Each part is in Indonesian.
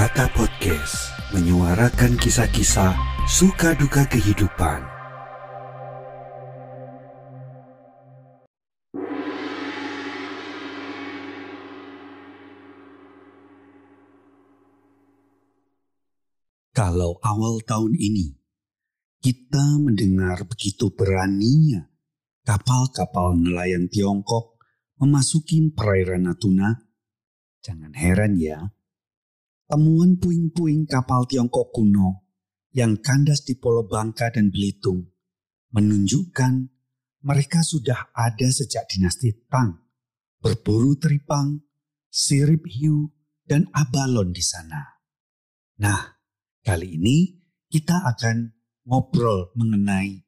Kata Podcast menyuarakan kisah-kisah suka duka kehidupan. Kalau awal tahun ini kita mendengar begitu beraninya kapal-kapal nelayan Tiongkok memasuki perairan Natuna, jangan heran ya temuan puing-puing kapal Tiongkok kuno yang kandas di Pulau Bangka dan Belitung menunjukkan mereka sudah ada sejak dinasti Tang, berburu teripang, sirip hiu, dan abalon di sana. Nah, kali ini kita akan ngobrol mengenai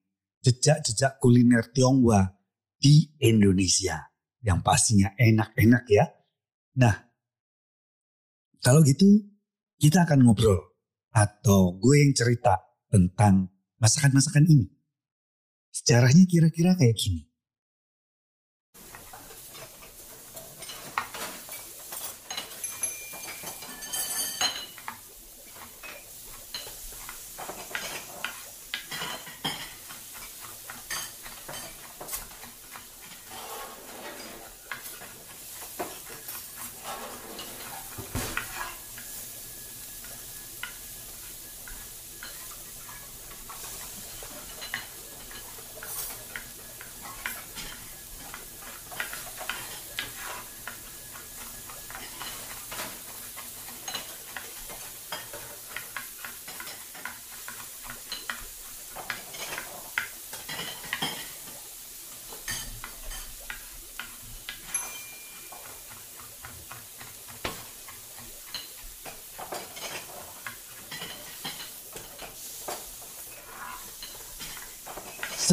jejak-jejak kuliner Tionghoa di Indonesia yang pastinya enak-enak ya. Nah, kalau gitu kita akan ngobrol atau gue yang cerita tentang masakan-masakan ini. Sejarahnya kira-kira kayak gini.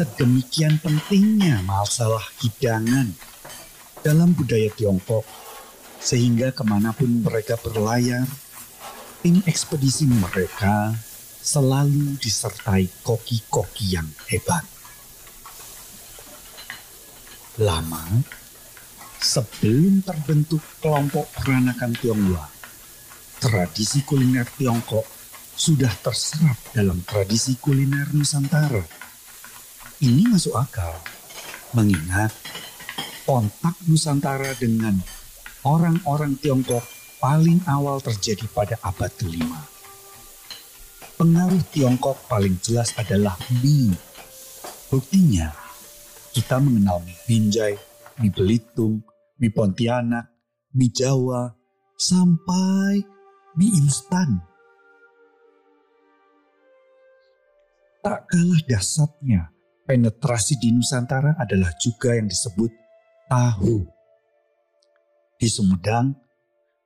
Sedemikian pentingnya masalah hidangan dalam budaya Tiongkok, sehingga ke mana pun mereka berlayar, tim ekspedisi mereka selalu disertai koki-koki yang hebat. Lama sebelum terbentuk kelompok peranakan Tionghoa, tradisi kuliner Tiongkok sudah terserap dalam tradisi kuliner Nusantara ini masuk akal, mengingat kontak Nusantara dengan orang-orang Tiongkok paling awal terjadi pada abad kelima. Pengaruh Tiongkok paling jelas adalah mie. Buktinya, kita mengenal mie Binjai, mie Belitung, mie Pontianak, mie Jawa, sampai mie instan. Tak kalah dasarnya penetrasi di Nusantara adalah juga yang disebut tahu. Di Sumedang,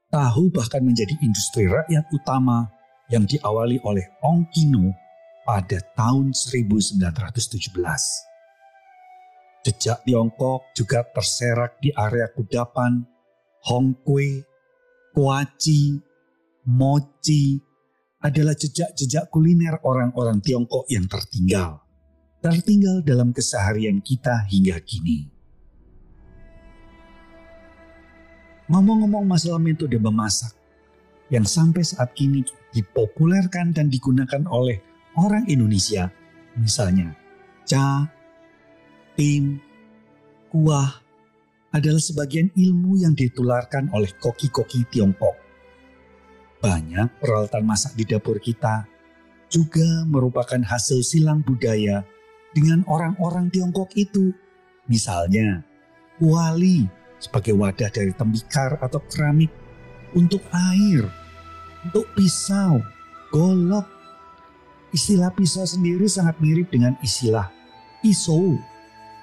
tahu bahkan menjadi industri rakyat utama yang diawali oleh Ong Kino pada tahun 1917. Jejak Tiongkok juga terserak di area kudapan, Hongkwe, Kuaci, Mochi adalah jejak-jejak kuliner orang-orang Tiongkok yang tertinggal tertinggal dalam keseharian kita hingga kini. Ngomong-ngomong masalah metode memasak yang sampai saat kini dipopulerkan dan digunakan oleh orang Indonesia, misalnya ca, tim, kuah, adalah sebagian ilmu yang ditularkan oleh koki-koki Tiongkok. Banyak peralatan masak di dapur kita juga merupakan hasil silang budaya dengan orang-orang Tiongkok itu. Misalnya, kuali sebagai wadah dari tembikar atau keramik untuk air, untuk pisau, golok. Istilah pisau sendiri sangat mirip dengan istilah pisau.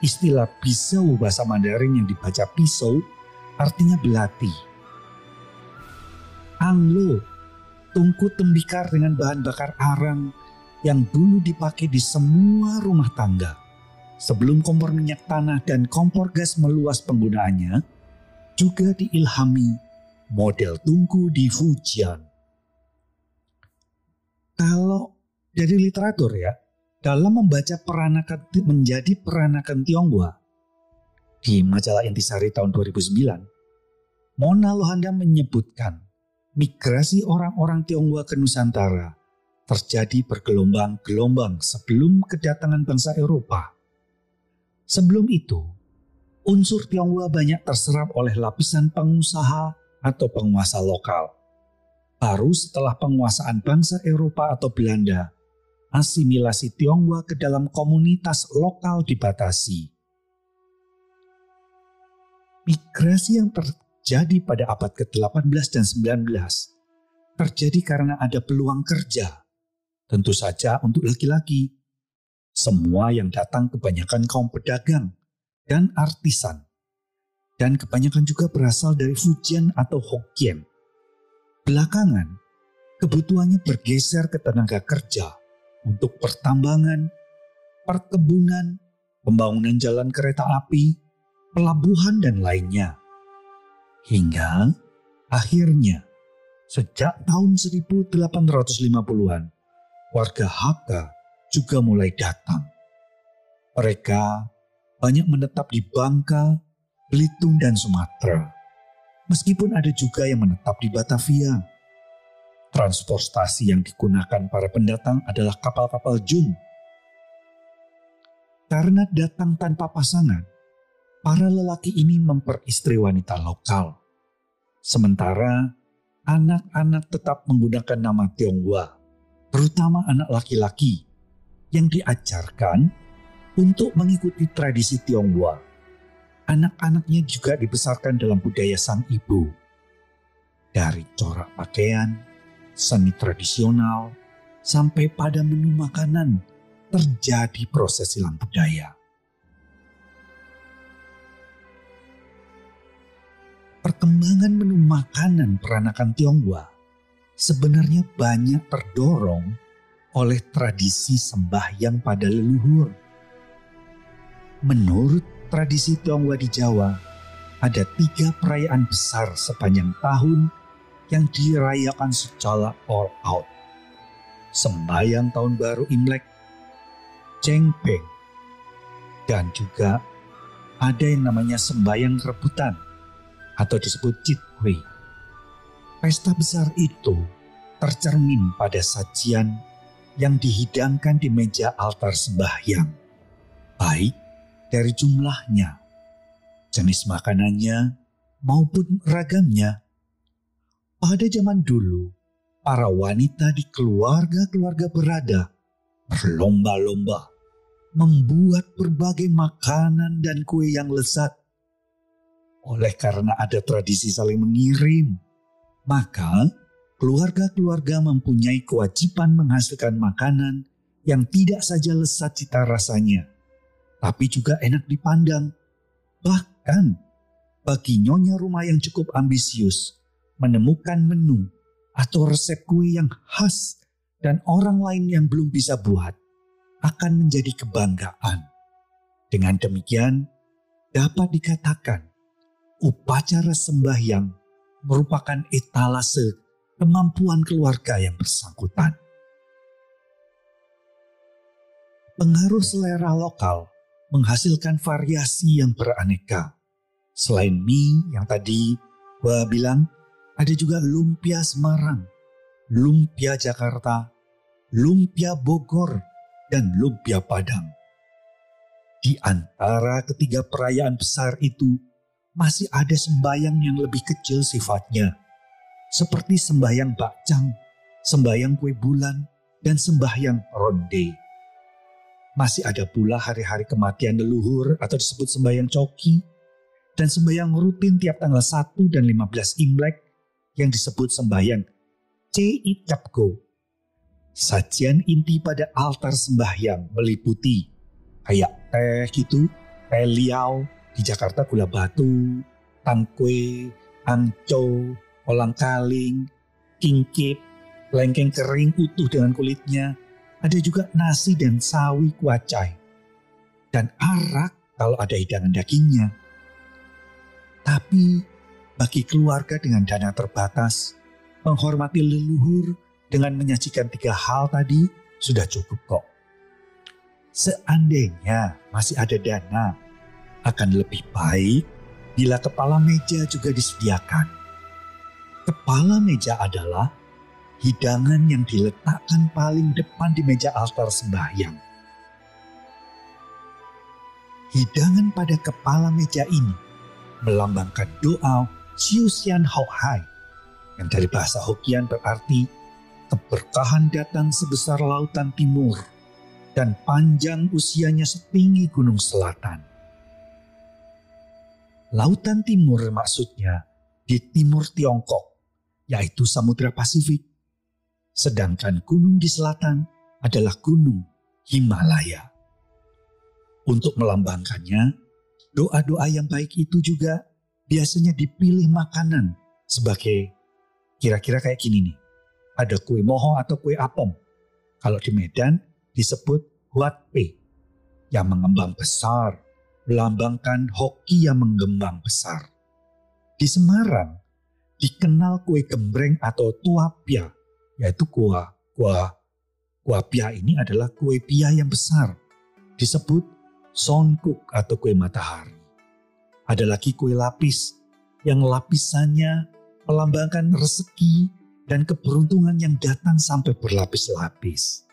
Istilah pisau bahasa Mandarin yang dibaca pisau artinya belati. Anglo, tungku tembikar dengan bahan bakar arang yang dulu dipakai di semua rumah tangga. Sebelum kompor minyak tanah dan kompor gas meluas penggunaannya, juga diilhami model tungku di Fujian. Kalau dari literatur ya, dalam membaca peranakan menjadi peranakan Tionghoa di majalah Intisari tahun 2009, Mona Lohanda menyebutkan migrasi orang-orang Tionghoa ke Nusantara terjadi bergelombang-gelombang sebelum kedatangan bangsa Eropa. Sebelum itu, unsur Tionghoa banyak terserap oleh lapisan pengusaha atau penguasa lokal. Baru setelah penguasaan bangsa Eropa atau Belanda, asimilasi Tionghoa ke dalam komunitas lokal dibatasi. Migrasi yang terjadi pada abad ke-18 dan 19 terjadi karena ada peluang kerja tentu saja untuk laki-laki. Semua yang datang kebanyakan kaum pedagang dan artisan. Dan kebanyakan juga berasal dari Fujian atau Hokkien. Belakangan, kebutuhannya bergeser ke tenaga kerja untuk pertambangan, perkebunan, pembangunan jalan kereta api, pelabuhan, dan lainnya. Hingga akhirnya, sejak tahun 1850-an, warga Hakka juga mulai datang. Mereka banyak menetap di Bangka, Belitung, dan Sumatera. Meskipun ada juga yang menetap di Batavia. Transportasi yang digunakan para pendatang adalah kapal-kapal jun. Karena datang tanpa pasangan, para lelaki ini memperistri wanita lokal. Sementara anak-anak tetap menggunakan nama Tionghoa terutama anak laki-laki yang diajarkan untuk mengikuti tradisi Tionghoa. Anak-anaknya juga dibesarkan dalam budaya sang ibu. Dari corak pakaian, seni tradisional, sampai pada menu makanan terjadi proses silang budaya. Perkembangan menu makanan peranakan Tionghoa sebenarnya banyak terdorong oleh tradisi sembahyang pada leluhur. Menurut tradisi Tionghoa di Jawa, ada tiga perayaan besar sepanjang tahun yang dirayakan secara all out. Sembahyang Tahun Baru Imlek, Peng, dan juga ada yang namanya sembahyang rebutan atau disebut Citwe. Pesta besar itu tercermin pada sajian yang dihidangkan di meja altar sembahyang, baik dari jumlahnya, jenis makanannya, maupun ragamnya. Pada zaman dulu, para wanita di keluarga-keluarga berada berlomba-lomba membuat berbagai makanan dan kue yang lezat. Oleh karena ada tradisi saling mengirim, maka keluarga-keluarga mempunyai kewajiban menghasilkan makanan yang tidak saja lesat cita rasanya, tapi juga enak dipandang. Bahkan bagi nyonya rumah yang cukup ambisius, menemukan menu atau resep kue yang khas dan orang lain yang belum bisa buat akan menjadi kebanggaan. Dengan demikian, dapat dikatakan upacara sembahyang merupakan etalase kemampuan keluarga yang bersangkutan. Pengaruh selera lokal menghasilkan variasi yang beraneka. Selain mie yang tadi gua bilang, ada juga lumpia Semarang, lumpia Jakarta, lumpia Bogor, dan lumpia Padang. Di antara ketiga perayaan besar itu, masih ada sembayang yang lebih kecil sifatnya, seperti sembayang bakcang, sembayang kue bulan, dan sembahyang ronde. Masih ada pula hari-hari kematian leluhur atau disebut sembayang coki, dan sembayang rutin tiap tanggal 1 dan 15 Imlek yang disebut sembayang Ceitapko. Sajian inti pada altar sembahyang meliputi kayak teh gitu, teh liau, di Jakarta gula batu, tangkwe, angco, olang kaling, kingkip, lengkeng kering utuh dengan kulitnya. Ada juga nasi dan sawi kuacai. Dan arak kalau ada hidangan dagingnya. Tapi bagi keluarga dengan dana terbatas, menghormati leluhur dengan menyajikan tiga hal tadi sudah cukup kok. Seandainya masih ada dana akan lebih baik bila kepala meja juga disediakan. Kepala meja adalah hidangan yang diletakkan paling depan di meja altar sembahyang. Hidangan pada kepala meja ini melambangkan doa Siusian Hau Hai yang dari bahasa Hokian berarti keberkahan datang sebesar lautan timur dan panjang usianya setinggi gunung selatan. Lautan timur maksudnya di timur Tiongkok, yaitu Samudra Pasifik. Sedangkan gunung di selatan adalah gunung Himalaya. Untuk melambangkannya, doa-doa yang baik itu juga biasanya dipilih makanan sebagai kira-kira kayak gini nih. Ada kue moho atau kue apem. Kalau di Medan disebut huatpe yang mengembang besar, melambangkan hoki yang mengembang besar. Di Semarang dikenal kue gembreng atau tuapia, yaitu kuah kuah kuah pia ini adalah kue pia yang besar, disebut sonkuk atau kue matahari. Ada lagi kue lapis yang lapisannya melambangkan rezeki dan keberuntungan yang datang sampai berlapis-lapis.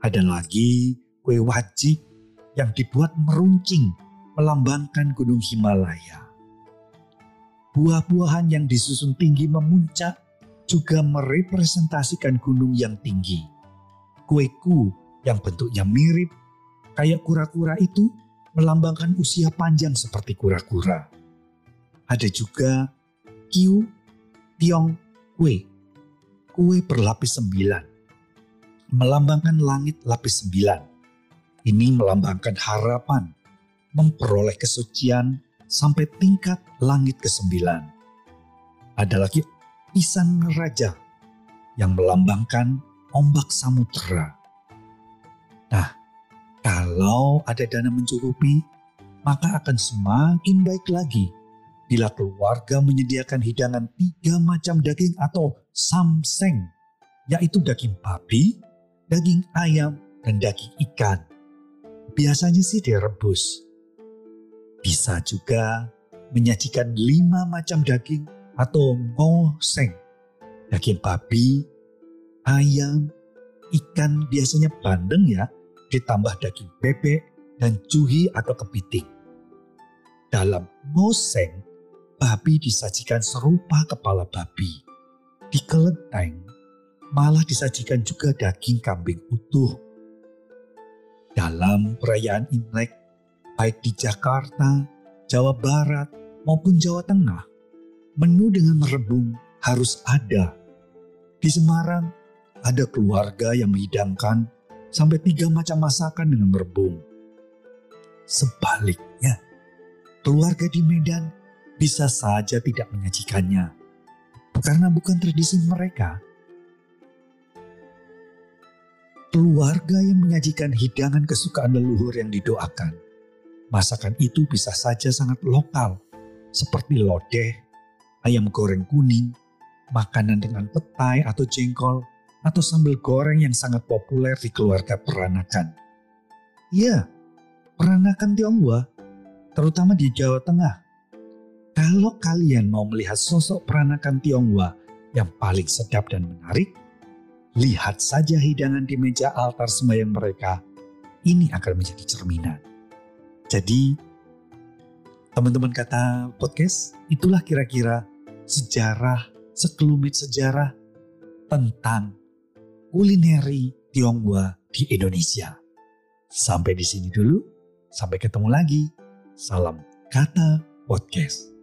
Ada lagi kue wajib yang dibuat meruncing melambangkan gunung Himalaya. Buah-buahan yang disusun tinggi memuncak juga merepresentasikan gunung yang tinggi. Kueku yang bentuknya mirip kayak kura-kura itu melambangkan usia panjang seperti kura-kura. Ada juga kiu tiong kue, kue berlapis sembilan melambangkan langit lapis sembilan. Ini melambangkan harapan, memperoleh kesucian sampai tingkat langit kesembilan. Ada lagi pisang raja yang melambangkan ombak samudera. Nah, kalau ada dana mencukupi, maka akan semakin baik lagi bila keluarga menyediakan hidangan tiga macam daging atau samseng, yaitu daging babi, daging ayam, dan daging ikan. Biasanya sih direbus. Bisa juga menyajikan lima macam daging atau ngoseng. Daging babi, ayam, ikan biasanya bandeng ya, ditambah daging bebek dan cuhi atau kepiting. Dalam ngoseng, babi disajikan serupa kepala babi. Di kelenteng, malah disajikan juga daging kambing utuh. Dalam perayaan Imlek, baik di Jakarta, Jawa Barat, maupun Jawa Tengah, menu dengan merebung harus ada. Di Semarang, ada keluarga yang menghidangkan sampai tiga macam masakan dengan merebung. Sebaliknya, keluarga di Medan bisa saja tidak menyajikannya, karena bukan tradisi mereka keluarga yang menyajikan hidangan kesukaan leluhur yang didoakan. Masakan itu bisa saja sangat lokal, seperti lodeh, ayam goreng kuning, makanan dengan petai atau jengkol, atau sambal goreng yang sangat populer di keluarga peranakan. Ya, peranakan Tionghoa, terutama di Jawa Tengah. Kalau kalian mau melihat sosok peranakan Tionghoa yang paling sedap dan menarik, lihat saja hidangan di meja altar sembahyang mereka. Ini akan menjadi cerminan. Jadi, teman-teman kata podcast, itulah kira-kira sejarah, sekelumit sejarah tentang kulineri Tionghoa di Indonesia. Sampai di sini dulu, sampai ketemu lagi. Salam kata podcast.